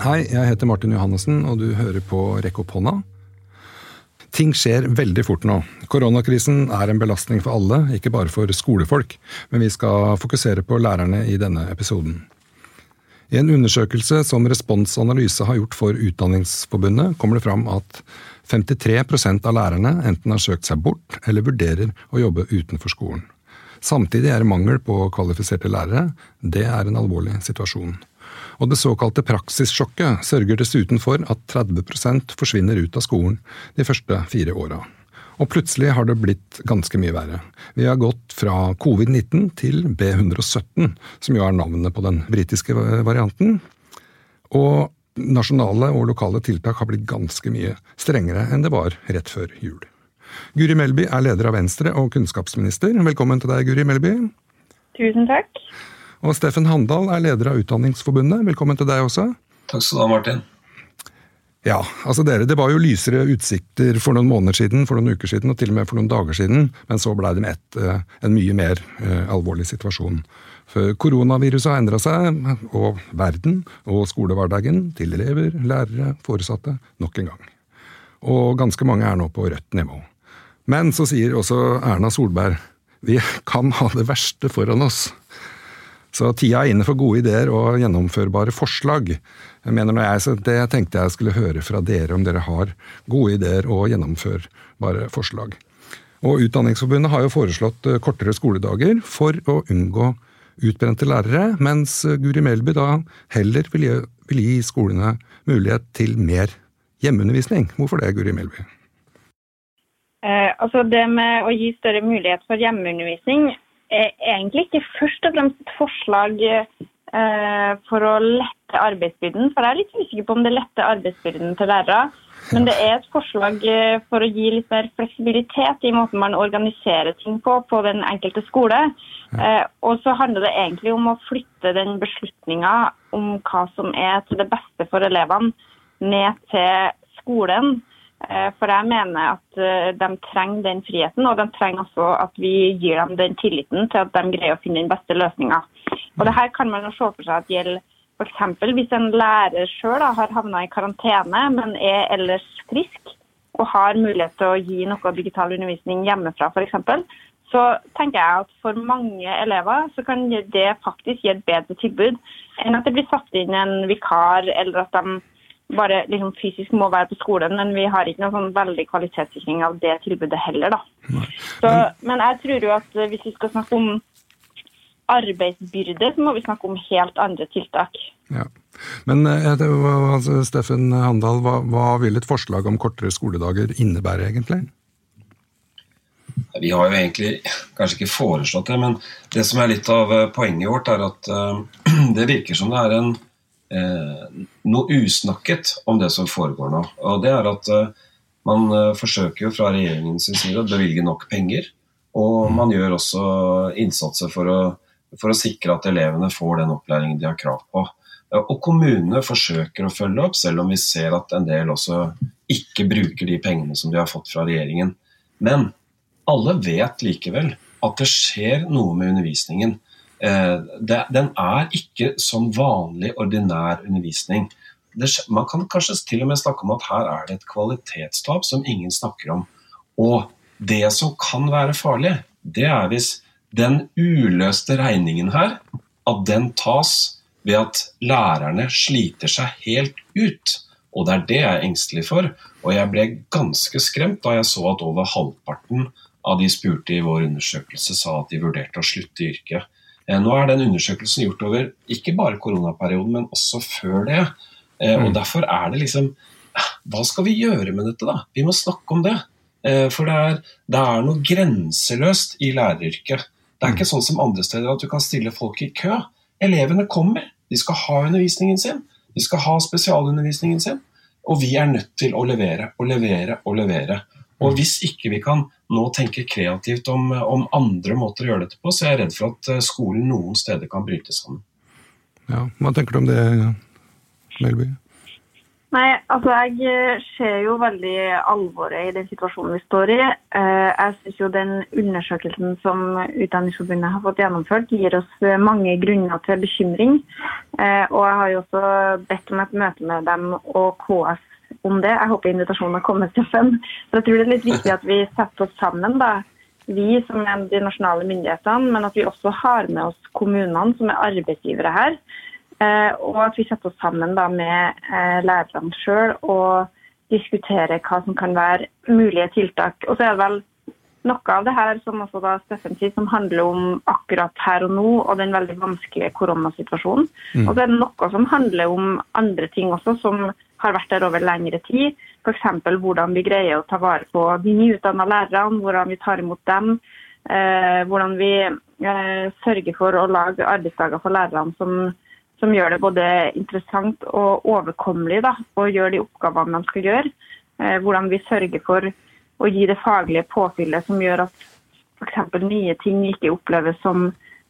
Hei, jeg heter Martin Johannessen, og du hører på Rekk opp hånda. Ting skjer veldig fort nå. Koronakrisen er en belastning for alle, ikke bare for skolefolk. Men vi skal fokusere på lærerne i denne episoden. I en undersøkelse som Respons Analyse har gjort for Utdanningsforbundet, kommer det fram at 53% av lærerne enten har søkt seg bort eller vurderer å jobbe utenfor skolen. Samtidig er det mangel på kvalifiserte lærere. Det er en alvorlig situasjon. Og det såkalte praksissjokket sørger dessuten for at 30 forsvinner ut av skolen de første fire åra. Og plutselig har det blitt ganske mye verre. Vi har gått fra covid-19 til B117, som jo er navnet på den britiske varianten. Og nasjonale og lokale tiltak har blitt ganske mye strengere enn det var rett før jul. Guri Melby er leder av Venstre og kunnskapsminister. Velkommen til deg, Guri Melby. Tusen takk. Og Steffen Handal er leder av Utdanningsforbundet. Velkommen til deg også. Takk skal du ha, Martin. Ja, altså dere, Det var jo lysere utsikter for noen måneder siden, for noen uker siden og til og med for noen dager siden, men så blei det med ett eh, en mye mer uh, alvorlig situasjon. For koronaviruset har endra seg, og verden og skolehverdagen til elever, lærere, foresatte nok en gang. Og ganske mange er nå på rødt nivå. Men så sier også Erna Solberg vi kan ha det verste foran oss. Så tida er inne for gode ideer og gjennomførbare forslag. Jeg mener når jeg, så Det tenkte jeg skulle høre fra dere, om dere har gode ideer og gjennomførbare forslag. Og Utdanningsforbundet har jo foreslått eh, kortere skoledager for å unngå utbrente lærere, mens Guri Melby da heller vil gi, vil gi skolene mulighet til mer hjemmeundervisning. Hvorfor det, Guri Melby? Eh, altså Det med å gi større mulighet for hjemmeundervisning er egentlig ikke først og fremst et forslag eh, for å lette arbeidsbyrden. For jeg er litt usikker på om det letter arbeidsbyrden til lærere. Men det er et forslag eh, for å gi litt mer fleksibilitet i måten man organiserer ting på på den enkelte skole. Eh, og så handler det egentlig om å flytte den beslutninga om hva som er til det beste for elevene, ned til skolen. Eh, for jeg mener at eh, de trenger den friheten, og de trenger også at vi gir dem den tilliten til at de greier å finne den beste løsninga. Og det her kan man jo se for seg at gjelder f.eks. hvis en lærer sjøl har havna i karantene, men er ellers frisk og har mulighet til å gi noe digital undervisning hjemmefra f.eks., så tenker jeg at for mange elever så kan det faktisk gi et bedre tilbud enn at det blir satt inn en vikar, eller at de bare liksom fysisk må være på skolen, men vi har ikke noen sånn veldig kvalitetssikring av det tilbudet heller. da. Så, men jeg tror jo at hvis vi skal snakke om arbeidsbyrde, så må vi snakke om helt andre tiltak. Ja. Men eh, altså, Steffen Handal, hva, hva vil et forslag om kortere skoledager innebære egentlig? Vi har jo egentlig kanskje ikke foreslått det, men det som er litt av eh, poenget vårt, er at uh, det virker som det er en eh, noe usnakket om det som foregår nå. Og det er at eh, man eh, forsøker jo fra regjeringens side å bevilge nok penger. Og mm. man gjør også innsatser for å, for å sikre at elevene får den opplæringen de har krav på. Og kommunene forsøker å følge opp, selv om vi ser at en del også ikke bruker de pengene som de har fått fra regjeringen. Men alle vet likevel at det skjer noe med undervisningen. Eh, den er ikke som vanlig, ordinær undervisning. man kan kanskje til og med snakke om at her er det et kvalitetstap som ingen snakker om. Og det som kan være farlig, det er hvis den uløste regningen her, at den tas ved at lærerne sliter seg helt ut. Og det er det jeg er engstelig for. Og jeg ble ganske skremt da jeg så at over halvparten av de spurte i vår undersøkelse sa at de vurderte å slutte i yrket. Eh, nå er den undersøkelsen gjort over ikke bare koronaperioden, men også før det. Eh, og mm. Derfor er det liksom Hva skal vi gjøre med dette, da? Vi må snakke om det. Eh, for det er, det er noe grenseløst i læreryrket. Det er ikke mm. sånn som andre steder at du kan stille folk i kø. Elevene kommer. De skal ha undervisningen sin. De skal ha spesialundervisningen sin. Og vi er nødt til å levere og levere og levere. Og hvis ikke vi kan nå tenker kreativt om, om, andre måter å gjøre dette på, så jeg er redd for at eh, skolen noen steder kan bryte sammen. Ja, Hva tenker du om det, Melby? Nei, altså jeg eh, ser jo veldig alvoret i den situasjonen vi står i. Eh, jeg syns jo den undersøkelsen som Utdanningsforbundet har fått gjennomført, gir oss eh, mange grunner til bekymring. Og jeg har jo også bedt om et møte med dem og KS om det. Jeg håper invitasjonen har kommet, Steffen. For jeg tror det er litt viktig at vi setter oss sammen, da. Vi som er de nasjonale myndighetene, men at vi også har med oss kommunene som er arbeidsgivere her. Eh, og at vi setter oss sammen da, med eh, lærerne sjøl og diskuterer hva som kan være mulige tiltak. Og så er det vel noe av det her som også da Steffen sier, som handler om akkurat her og nå og den veldig vanskelige koronasituasjonen. Mm. Og så er det noe som handler om andre ting også, som har vært der over lengre tid. F.eks. hvordan vi greier å ta vare på de nyutdanna lærerne, hvordan vi tar imot dem. Eh, hvordan vi eh, sørger for å lage arbeidsdager for lærerne som som gjør det både interessant og overkommelig da, å gjøre de oppgavene de skal gjøre. Eh, hvordan vi sørger for å gi det faglige påfyllet som gjør at f.eks. nye ting ikke oppleves som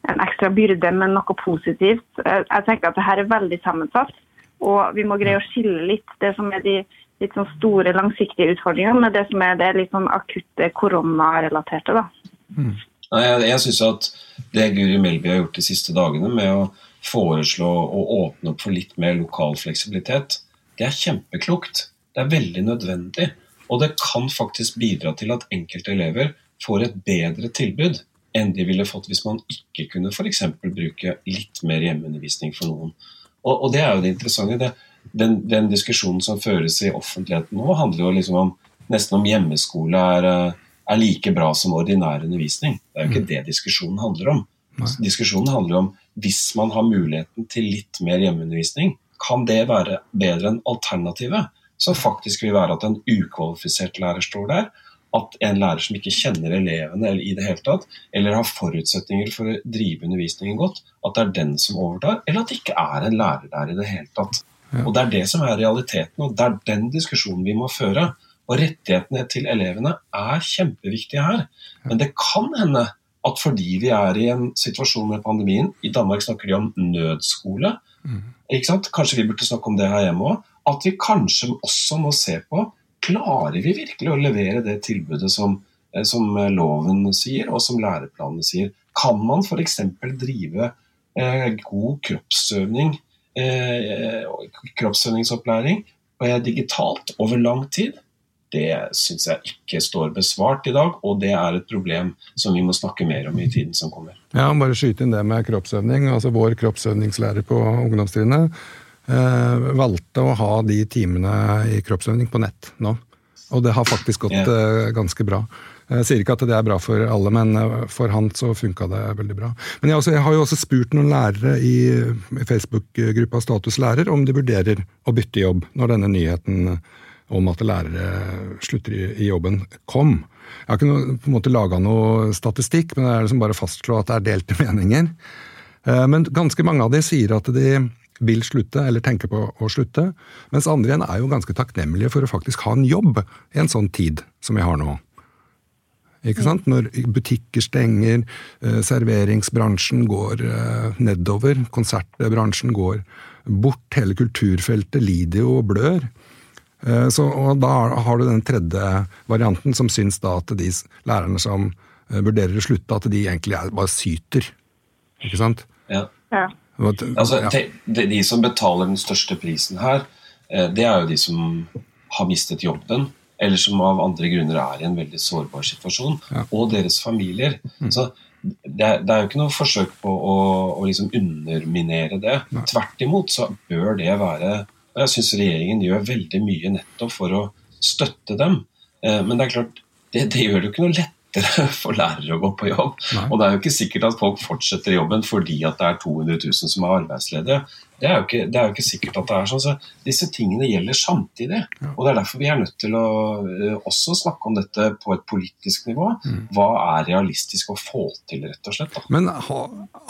en ekstra byrde, men noe positivt. Jeg tenker at dette er veldig sammensatt, og vi må greie å skille litt det som er de litt sånn store, langsiktige utfordringene, med det som er det litt sånn akutte koronarelaterte. da. Mm. Jeg, jeg syns at det Guri Melby har gjort de siste dagene med å foreslå å åpne opp for litt mer lokal fleksibilitet, det er kjempeklokt. Det er veldig nødvendig. Og det kan faktisk bidra til at enkelte elever får et bedre tilbud enn de ville fått hvis man ikke kunne f.eks. bruke litt mer hjemmeundervisning for noen. Og, og, det er jo det interessante. Det, den, den, diskusjonen som føres i offentligheten nå, handler jo liksom om nesten om hjemmeskole er, er like bra som ordinær undervisning. Det er jo ikke mm. det diskusjonen handler om. Diskusjonen handler om hvis man har muligheten til litt mer hjemmeundervisning, kan det være bedre enn alternativet, som faktisk vil være at en ukvalifisert lærer står der, at en lærer som ikke kjenner elevene eller i det hele tatt, eller har forutsetninger for å drive undervisningen godt, at det er den som overtar, eller at det ikke er en lærer der i det hele tatt. Ja. Og Det er det som er realiteten, og det er den diskusjonen vi må føre. Og Rettighetene til elevene er kjempeviktige her. Men det kan hende at fordi vi er i en situasjon med pandemien I Danmark snakker de om nødskole. Mm. Kanskje vi burde snakke om det her hjemme òg. At vi kanskje også må se på Klarer vi virkelig å levere det tilbudet som, eh, som loven sier, og som læreplanene sier? Kan man f.eks. drive eh, god kroppsøvning, eh, kroppsøvingsopplæring eh, digitalt over lang tid? det syns jeg ikke står besvart i dag, og det er et problem som vi må snakke mer om i tiden som kommer. Ja, bare skyte inn det med kroppsøvning. altså Vår kroppsøvningslærer på ungdomstrinnet eh, valgte å ha de timene i kroppsøvning på nett nå. Og det har faktisk gått yeah. eh, ganske bra. Jeg sier ikke at det er bra for alle, men eh, for han så funka det veldig bra. Men jeg, også, jeg, har jo også spurt noen lærere i Facebook-gruppa Status lærer om de vurderer å bytte jobb når denne nyheten om at lærere slutter i, jobben, kom. Jeg har ikke noe, på en måte laga noe statistikk, men det er liksom bare å fastslå at det er delte meninger. Eh, men ganske mange av de sier at de vil slutte, eller tenker på å slutte. Mens andre igjen er jo ganske takknemlige for å faktisk ha en jobb i en sånn tid som vi har nå. Ikke sant? Når butikker stenger, eh, serveringsbransjen går eh, nedover, konsertbransjen går bort, hele kulturfeltet lider jo og blør. Eh, så, og da har du den tredje varianten, som syns da at de lærerne som vurderer å slutte, at de egentlig er, bare syter. Ikke sant? Ja. ja. Altså, de, de, som betaler den største prisen her, eh, det er jo de som har mistet jobben, eller som av andre grunner er i en veldig sårbar situasjon, ja. og deres familier. Mm. Så det er, det er, jo ikke noe forsøk på å, å liksom underminere det. Nei. Tvert imot så bør det være og jeg syns regjeringen gjør veldig mye nettopp for å støtte dem. Eh, men det er klart, det, det gjør det jo ikke noe lettere for lærere å gå på jobb. Nei. Og det er jo ikke sikkert at folk fortsetter jobben fordi at det er 200 000 som er arbeidsledige. Det er, jo ikke, det er jo ikke sikkert at det er sånn. Så disse tingene gjelder samtidig. Ja. Og Det er derfor vi er nødt til å uh, også snakke om dette på et politisk nivå. Mm. Hva er realistisk å få til, rett og slett. Da. Men ha,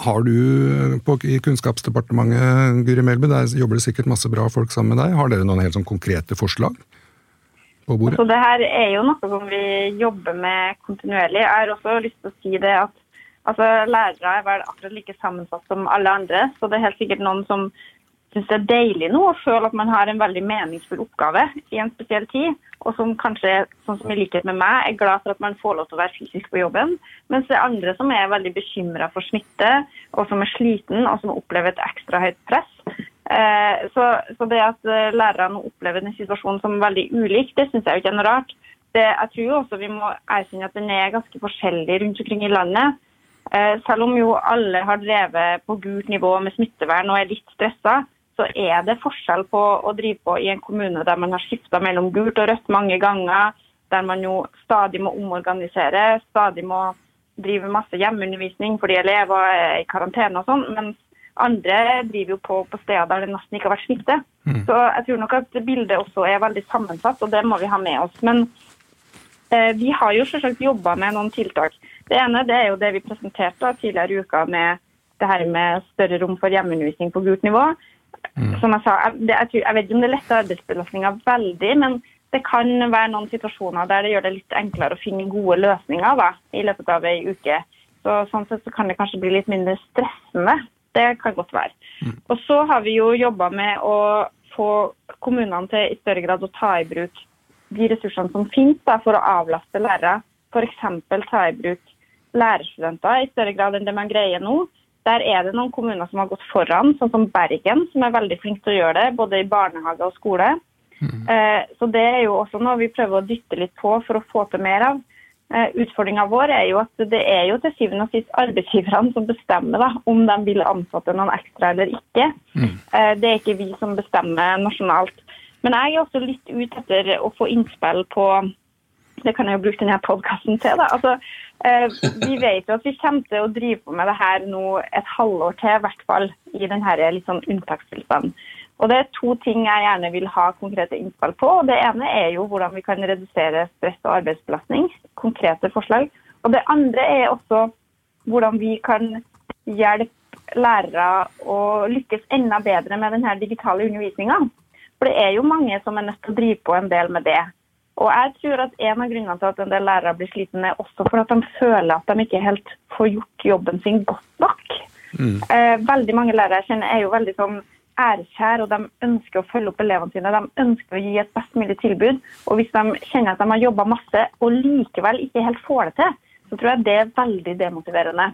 har du på, i Kunnskapsdepartementet, Guri Melby, der jobber det sikkert masse bra folk sammen med deg. Har dere noen helt sånn konkrete forslag? På bordet? Altså, det her er jo noe som vi jobber med kontinuerlig. Jeg har også lyst til å si det at Altså, Lærere er vel akkurat like sammensatt som alle andre, så det er helt sikkert noen som syns det er deilig nå å føle at man har en veldig meningsfull oppgave i en spesiell tid, og som kanskje, sånn som i likhet med meg, er glad for at man får lov til å være fysisk på jobben. Mens det er andre som er veldig bekymra for smitte, og som er sliten, og som opplever et ekstra høyt press. Eh, så, så, det at eh, lærerne opplever den situasjonen som veldig ulik, det syns jeg jo ikke er noe rart. Det, jeg tror jo også vi må erkjenne at den er ganske forskjellig rundt omkring i landet. Eh, selv om jo alle har drevet på gult nivå med smittevern og er litt stressa, så er det forskjell på å drive på i en kommune der man har skifta mellom gult og rødt mange ganger, der man jo stadig må omorganisere, stadig må drive masse hjemmeundervisning fordi elever er i karantene og sånn. Mens andre driver jo på på steder der det nesten ikke har vært smitte. Mm. Så jeg tror nok at bildet også er veldig sammensatt, og det må vi ha med oss. Men eh, vi har jo selvsagt jobba med noen tiltak. Det ene det er jo det vi presenterte tidligere i uka med det her med større rom for hjemmeundervisning på gult nivå. Mm. Som jeg sa, jeg, det, jeg, tror, jeg, vet ikke om det letter arbeidsbelastninga veldig, men det kan være noen situasjoner der det gjør det litt enklere å finne gode løsninger da, i løpet av ei uke. Så, sånn sett så kan det kanskje bli litt mindre stressende. Det kan godt være. Mm. Og så har vi jo jobba med å få kommunene til i større grad å ta i bruk de ressursene som finnes da, for å avlaste lærere. F.eks. ta i bruk lærerstudenter i større grad enn det man greier nå. Der er det noen kommuner som har gått foran, sånn som Bergen, som er veldig flink til å gjøre det, både i barnehage og skole. Mm. Eh, så det er jo også noe vi prøver å dytte litt på for å få til mer av. Eh, Utfordringa vår er jo at det er jo til syvende og sist arbeidsgiverne som bestemmer da, om de vil ansette noen ekstra eller ikke. Mm. Eh, det er ikke vi som bestemmer nasjonalt. Men jeg er også litt ute etter å få innspill på Det kan jeg jo bruke denne podkasten til. da, altså Eh, vi vet jo at vi kommer til å drive på med det her nå et halvår til, i hvert fall i denne litt sånn unntakstilstanden. Og Det er to ting jeg gjerne vil ha konkrete innspill på. Det ene er jo hvordan vi kan redusere stress og arbeidsbelastning. Konkrete forslag. Og Det andre er også hvordan vi kan hjelpe lærere å lykkes enda bedre med denne digitale undervisninga. For det er jo mange som er nødt til å drive på en del med det. Og jeg tror at En av grunnene til at en del lærere blir slitne, er også for at de føler at de ikke helt får gjort jobben sin godt nok. Mm. Eh, veldig mange lærere jeg kjenner er jo veldig sånn ærekjær, og de ønsker å følge opp elevene sine. De ønsker å gi et best mulig tilbud. Og hvis de kjenner at de har jobba masse og likevel ikke helt får det til, så tror jeg det er veldig demotiverende.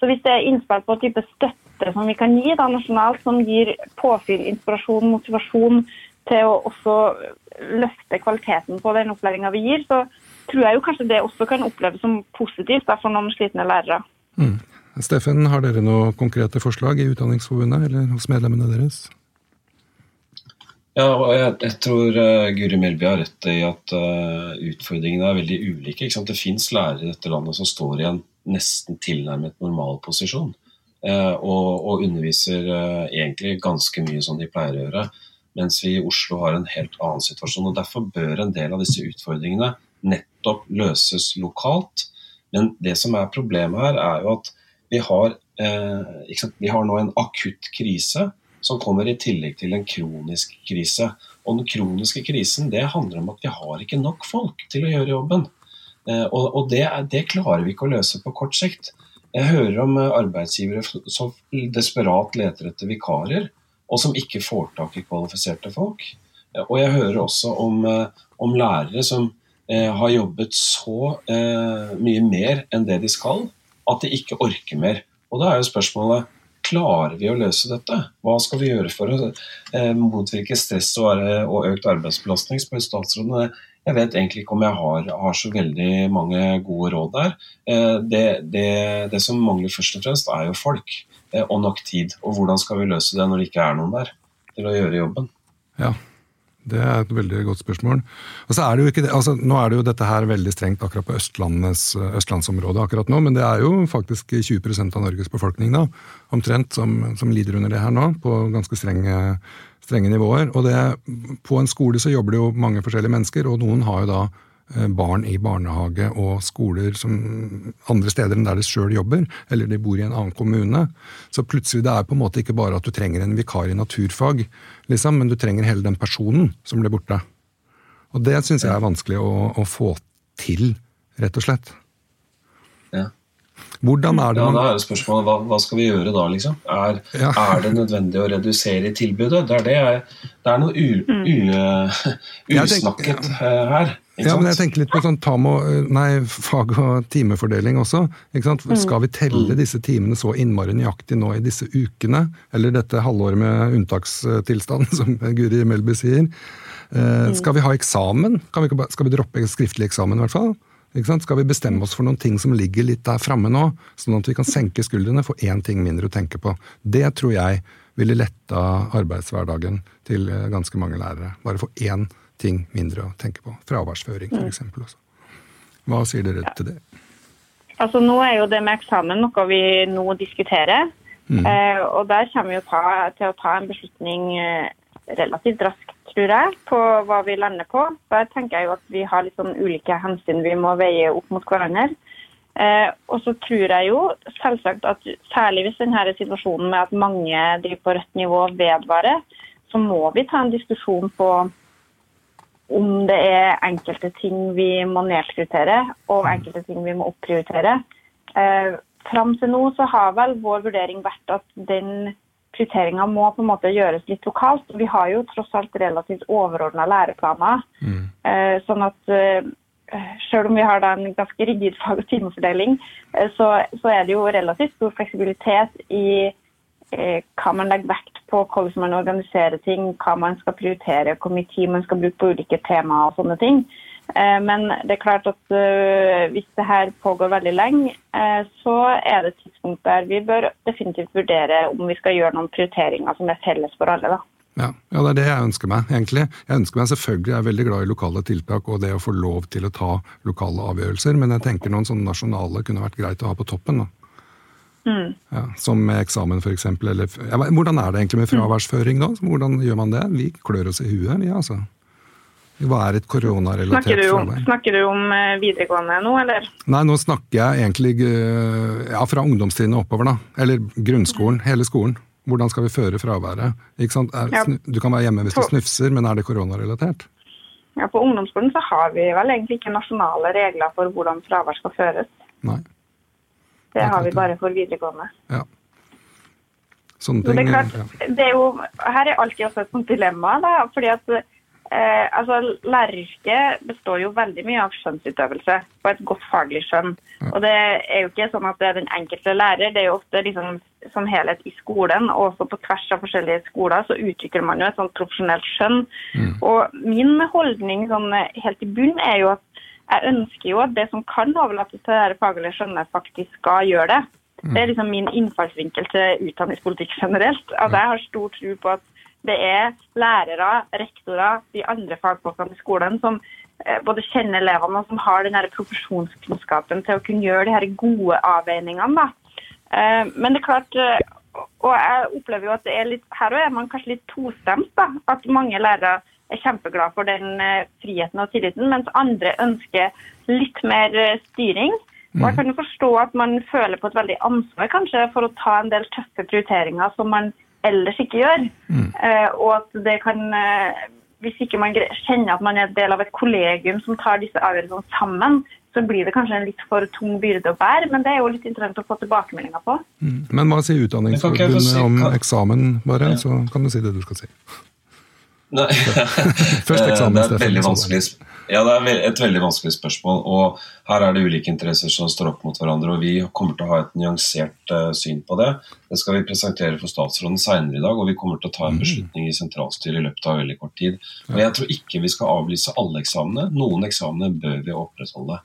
Så hvis det er innspill på type støtte som vi kan gi da, nasjonalt, som gir påfyll, inspirasjon, motivasjon til å også løfte kvaliteten på den opplæringa vi gir, så tror jeg jo kanskje det også kan oppleves som positivt da, for noen slitne lærere. Mm. Steffen, har dere noen konkrete forslag i Utdanningsforbundet eller hos medlemmene deres? Ja, og jeg, jeg tror uh, Guri Melby har rett i at uh, utfordringene er veldig ulike. Det fins lærere i dette landet som står i en nesten tilnærmet normal posisjon. Uh, og, og, underviser egentlig ganske mye som de pleier å gjøre. Mens vi i Oslo har en helt annen situasjon. og Derfor bør en del av disse utfordringene nettopp løses lokalt. Men det som er problemet her, er jo at vi har, eh, vi har nå en akutt krise som kommer i tillegg til en kronisk krise. Og Den kroniske krisen det handler om at vi har ikke nok folk til å gjøre jobben. Eh, og, og det, det, klarer vi ikke å løse på kort sikt. Jeg hører om arbeidsgivere som desperat leter etter vikarer og som ikke får tak i kvalifiserte folk. Og jeg hører også om, eh, om lærere som eh, har jobbet så eh, mye mer enn det de skal, at de ikke orker mer. Og da er jo spørsmålet klarer vi å løse dette? Hva skal vi gjøre for å eh, motvirke stress og, og, økt arbeidsbelastning? spør statsråden. Jeg vet egentlig ikke om jeg har, har så veldig mange gode råd der. Eh, det, det, det, som mangler først og fremst, er jo folk. Eh, og nok tid. Og hvordan skal vi løse det når det ikke er noen der til å gjøre jobben? Ja, det er et veldig godt spørsmål. Og så er det jo ikke det, altså Nå er det jo dette her veldig strengt akkurat på østlandsområdet akkurat nå, men det er jo faktisk 20% av Norges befolkning da, omtrent som, som, lider under det her nå, på ganske strenge, strenge nivåer. Og det, på en skole så jobber det jo mange forskjellige mennesker, og noen har jo da Eh, barn i barnehage og skoler som andre steder enn der de sjøl jobber, eller de bor i en annen kommune. Så plutselig det er på en måte ikke bare at du trenger en vikar i naturfag, liksom, men du trenger hele den personen som blir borte. Og det syns jeg er vanskelig å, å, få til, rett og slett. Ja. Hvordan er det Ja, Da er det spørsmålet hva, hva skal vi gjøre da, liksom? Er, Ja. er det nødvendig å redusere tilbudet? Det er, det det er noe u, u, Jeg usnakket tenker- eh, her. Ja, men jeg tenker litt på sånn tamo, nei, fag- og timefordeling også. Ikke sant? Skal vi telle disse timene så innmari nøyaktig nå i disse ukene, eller dette halvåret med unntakstilstand, som Guri Melby sier? Eh, Skal vi ha eksamen? Kan vi, skal vi droppe skriftlig eksamen, i hvert fall? Skal vi bestemme oss for noen ting som ligger litt der framme nå, sånn at vi kan senke skuldrene, få én ting mindre å tenke på? Det tror jeg ville letta arbeidshverdagen til eh, ganske mange lærere. Bare få én ting mindre å tenke på. Fraværsføring, f.eks. også. Hva sier dere til det? Altså Nå er jo det med eksamen noe vi nå diskuterer. Eh, og der kommer vi jo ta, til å ta en beslutning eh, relativt raskt, tror jeg, på hva vi lander på. Der tenker jeg jo at vi har litt sånn ulike hensyn vi må veie opp mot hverandre. Eh, og så tror jeg jo selvsagt at særlig hvis denne situasjonen med at mange driver på rødt nivå vedvarer, så må vi ta en diskusjon på om det er enkelte ting vi må nedprioritere, og enkelte ting vi må opprioritere. Eh, fram til nå så har vel vår vurdering vært at den prioriteringa må på en måte gjøres litt lokalt. Vi har jo tross alt relativt overordna læreplaner. Eh, sånn at eh, selv om vi har en ganske rigid fag- og timefordeling, eh, så, så er det jo relativt stor fleksibilitet i hva man legger vekt på, hvordan man organiserer ting, hva man skal prioritere, hvor mye tid man skal bruke på ulike temaer og sånne ting. Eh, Men det er klart at eh, hvis det her pågår veldig lenge, eh, så er det et tidspunkt der vi bør definitivt vurdere om vi skal gjøre noen prioriteringer som er felles for alle. da. Ja, ja, det er det jeg ønsker meg, egentlig. Jeg ønsker meg selvfølgelig, jeg er veldig glad i lokale tiltak og det å få lov til å ta lokale avgjørelser, men jeg tenker noen sånne nasjonale kunne vært greit å ha på toppen. da. Ja, som med eksamen, f.eks. Eller ja, Hvordan er det egentlig med fraværsføring, da? Hvordan gjør man det? Vi klør oss i huet, vi, altså. Hva er et koronarelatert fravær? snakker du om eh, videregående nå, eller? Nei, nå snakker jeg egentlig eh, ja, fra ungdomstrinnet oppover, da. Eller grunnskolen, hele skolen. Hvordan skal vi føre fraværet? Ikke sant? Er, Ja. Du kan være hjemme hvis du snufser, men er det koronarelatert? Ja, På ungdomsskolen så har vi vel egentlig ikke nasjonale regler for hvordan fravær skal føres. Nei. Det har vi bare for videregående. Ja. Sånne ting. det er klart, ja. det er jo, her er alltid også et sånt dilemma. Da, fordi at eh, altså, Læreryrket består jo veldig mye av skjønnsutøvelse og et godt faglig skjønn. Og Det er jo ikke sånn at det er den enkelte lærer, det er jo ofte liksom, som helhet i skolen. Og også på tvers av forskjellige skoler så utvikler man jo et sånt profesjonelt skjønn. Og Min holdning sånn, helt i bunn er jo at jeg ønsker jo at det som kan overlates til det faglige skjønnet, faktisk skal gjøre det. Det er liksom min innfallsvinkel til utdanningspolitikk generelt. At jeg har stor tro på at det er lærere, rektorer, de andre fagfolkene i skolen som eh, både kjenner elevene og som har den profesjonskunnskapen til å kunne gjøre de her gode avveiningene. Da. Eh, Men det er klart, eh, og jeg opplever jo at det er litt, her er man kanskje litt tostemt. da, At mange lærere er kjempeglade for den eh, friheten og tilliten, mens andre ønsker litt mer eh, styring. Og jeg kan jo forstå at man føler på et veldig ansvar kanskje for å ta en del tøffe prioriteringer som man ellers ikke gjør. Eh, og at det kan eh, Hvis ikke man kjenner at man er del av et kollegium som tar disse avgjørelsene sammen, så blir det kanskje en litt for tung byrde å bære. Men det er jo litt interessant å få tilbakemeldinger på. Mm. Men hva sier Utdanningsforbundet si- om eksamen, bare? Så kan du si det du skal si. Nei, Først eksamen, det er et veldig vanskelig, ja, det er et veldig vanskelig spørsmål. og Her er det ulike interesser som står opp mot hverandre. og Vi kommer til å ha et nyansert uh, syn på det. Det skal vi presentere for statsråden senere i dag. og Vi kommer til å ta en beslutning i sentralstyret i løpet av veldig kort tid. Og Jeg tror ikke vi skal avlyse alle eksamene. Noen eksamener bør vi opprettholde.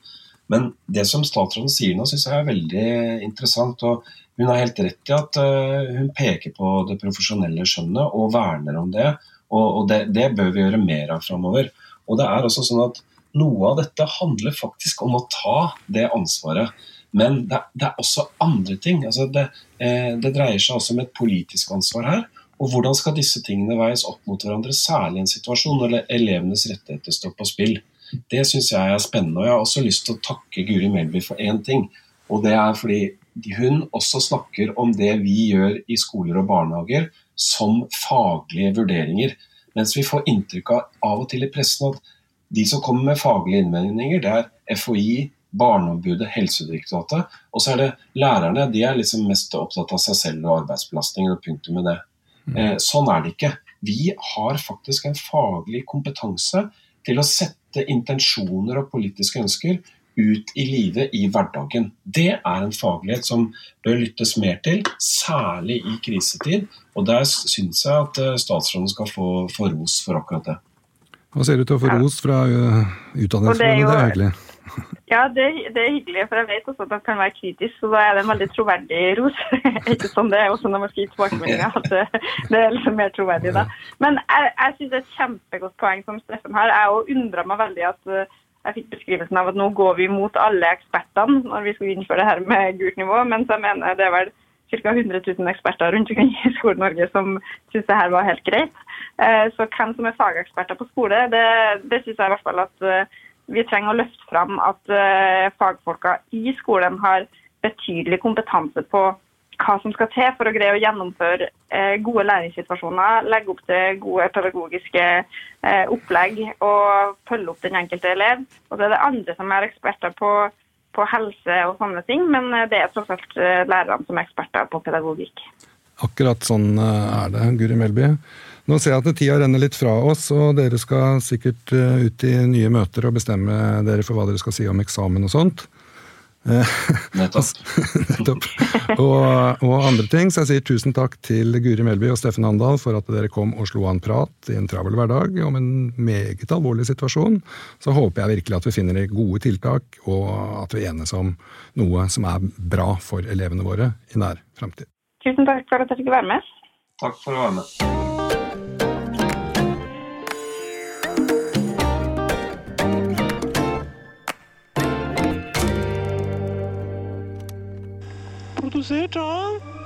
Men det som statsråden sier nå, syns jeg er veldig interessant. og Hun har helt rett i at uh, hun peker på det profesjonelle skjønnet og verner om det. Og, og det, det bør vi gjøre mer av framover. Og det er også sånn at noe av dette handler faktisk om å ta det ansvaret. Men det, det er også andre ting. Altså det, eh, det dreier seg også om et politisk ansvar her. Og hvordan skal disse tingene veies opp mot hverandre, særlig i en situasjon når elevenes rettigheter står på spill. Det syns jeg er spennende. Og jeg har også lyst til å takke Guri Melby for én ting. Og det er fordi hun også snakker om det vi gjør i skoler og barnehager som faglige vurderinger. Mens vi får inntrykk av av og til i pressen at de som kommer med faglige innvendinger, det er FHI, Barneombudet, Helsedirektoratet. Og så er det lærerne. De er liksom mest opptatt av seg selv og arbeidsbelastningen og punktum med det. Eh, sånn er det ikke. Vi har faktisk en faglig kompetanse til å sette intensjoner og politiske ønsker ut i livet i hverdagen. Det er en faglighet som bør lyttes mer til, særlig i krisetid. Og der syns jeg at eh, statsråden skal få, få ros for akkurat det. Hva ser du til å få ros fra Utdanningsforbundet? Det, er hyggelig. Ja, det, det, er hyggelig, for jeg vet også at det kan være kritisk, så da er det en veldig troverdig ros. ikke sånn det er også når man skal gi tilbakemeldinger, at det, det, er litt mer troverdig da. Men jeg, jeg syns det er et kjempegodt poeng som Steffen har. Jeg òg undra meg veldig at uh, jeg fikk beskrivelsen av at nå går vi mot alle ekspertene når vi skal innføre det her med gult nivå, mens jeg mener det er vel ca. 100 000 eksperter rundt omkring i Skole-Norge som syns det her var helt greit. Eh, så hvem som er fageksperter på skole, det, det syns jeg i hvert fall at eh, vi trenger å løfte fram at eh, fagfolka i skolen har betydelig kompetanse på hva som skal til for å greie å gjennomføre eh, gode læringssituasjoner, legge opp til gode pedagogiske eh, opplegg og følge opp den enkelte elev. Og så er det andre som er eksperter på, på helse og sånne ting, men eh, det er tross alt lærerne som er eksperter på pedagogikk. Akkurat sånn er det, Guri Melby. Nå ser jeg at tida renner litt fra oss, og dere skal sikkert ut i nye møter og bestemme dere for hva dere skal si om eksamen og sånt. Nettopp. Nettopp. Og, og, andre ting. Så jeg sier tusen takk til Guri Melby og Steffen Handal for at dere kom og slo an prat i en travel hverdag om en meget alvorlig situasjon. Så håper jeg virkelig at vi finner gode tiltak, og at vi enes om noe som er bra for elevene våre i nær framtid. Tusen takk for at jeg fikk være med. Takk for å være med. Produsert av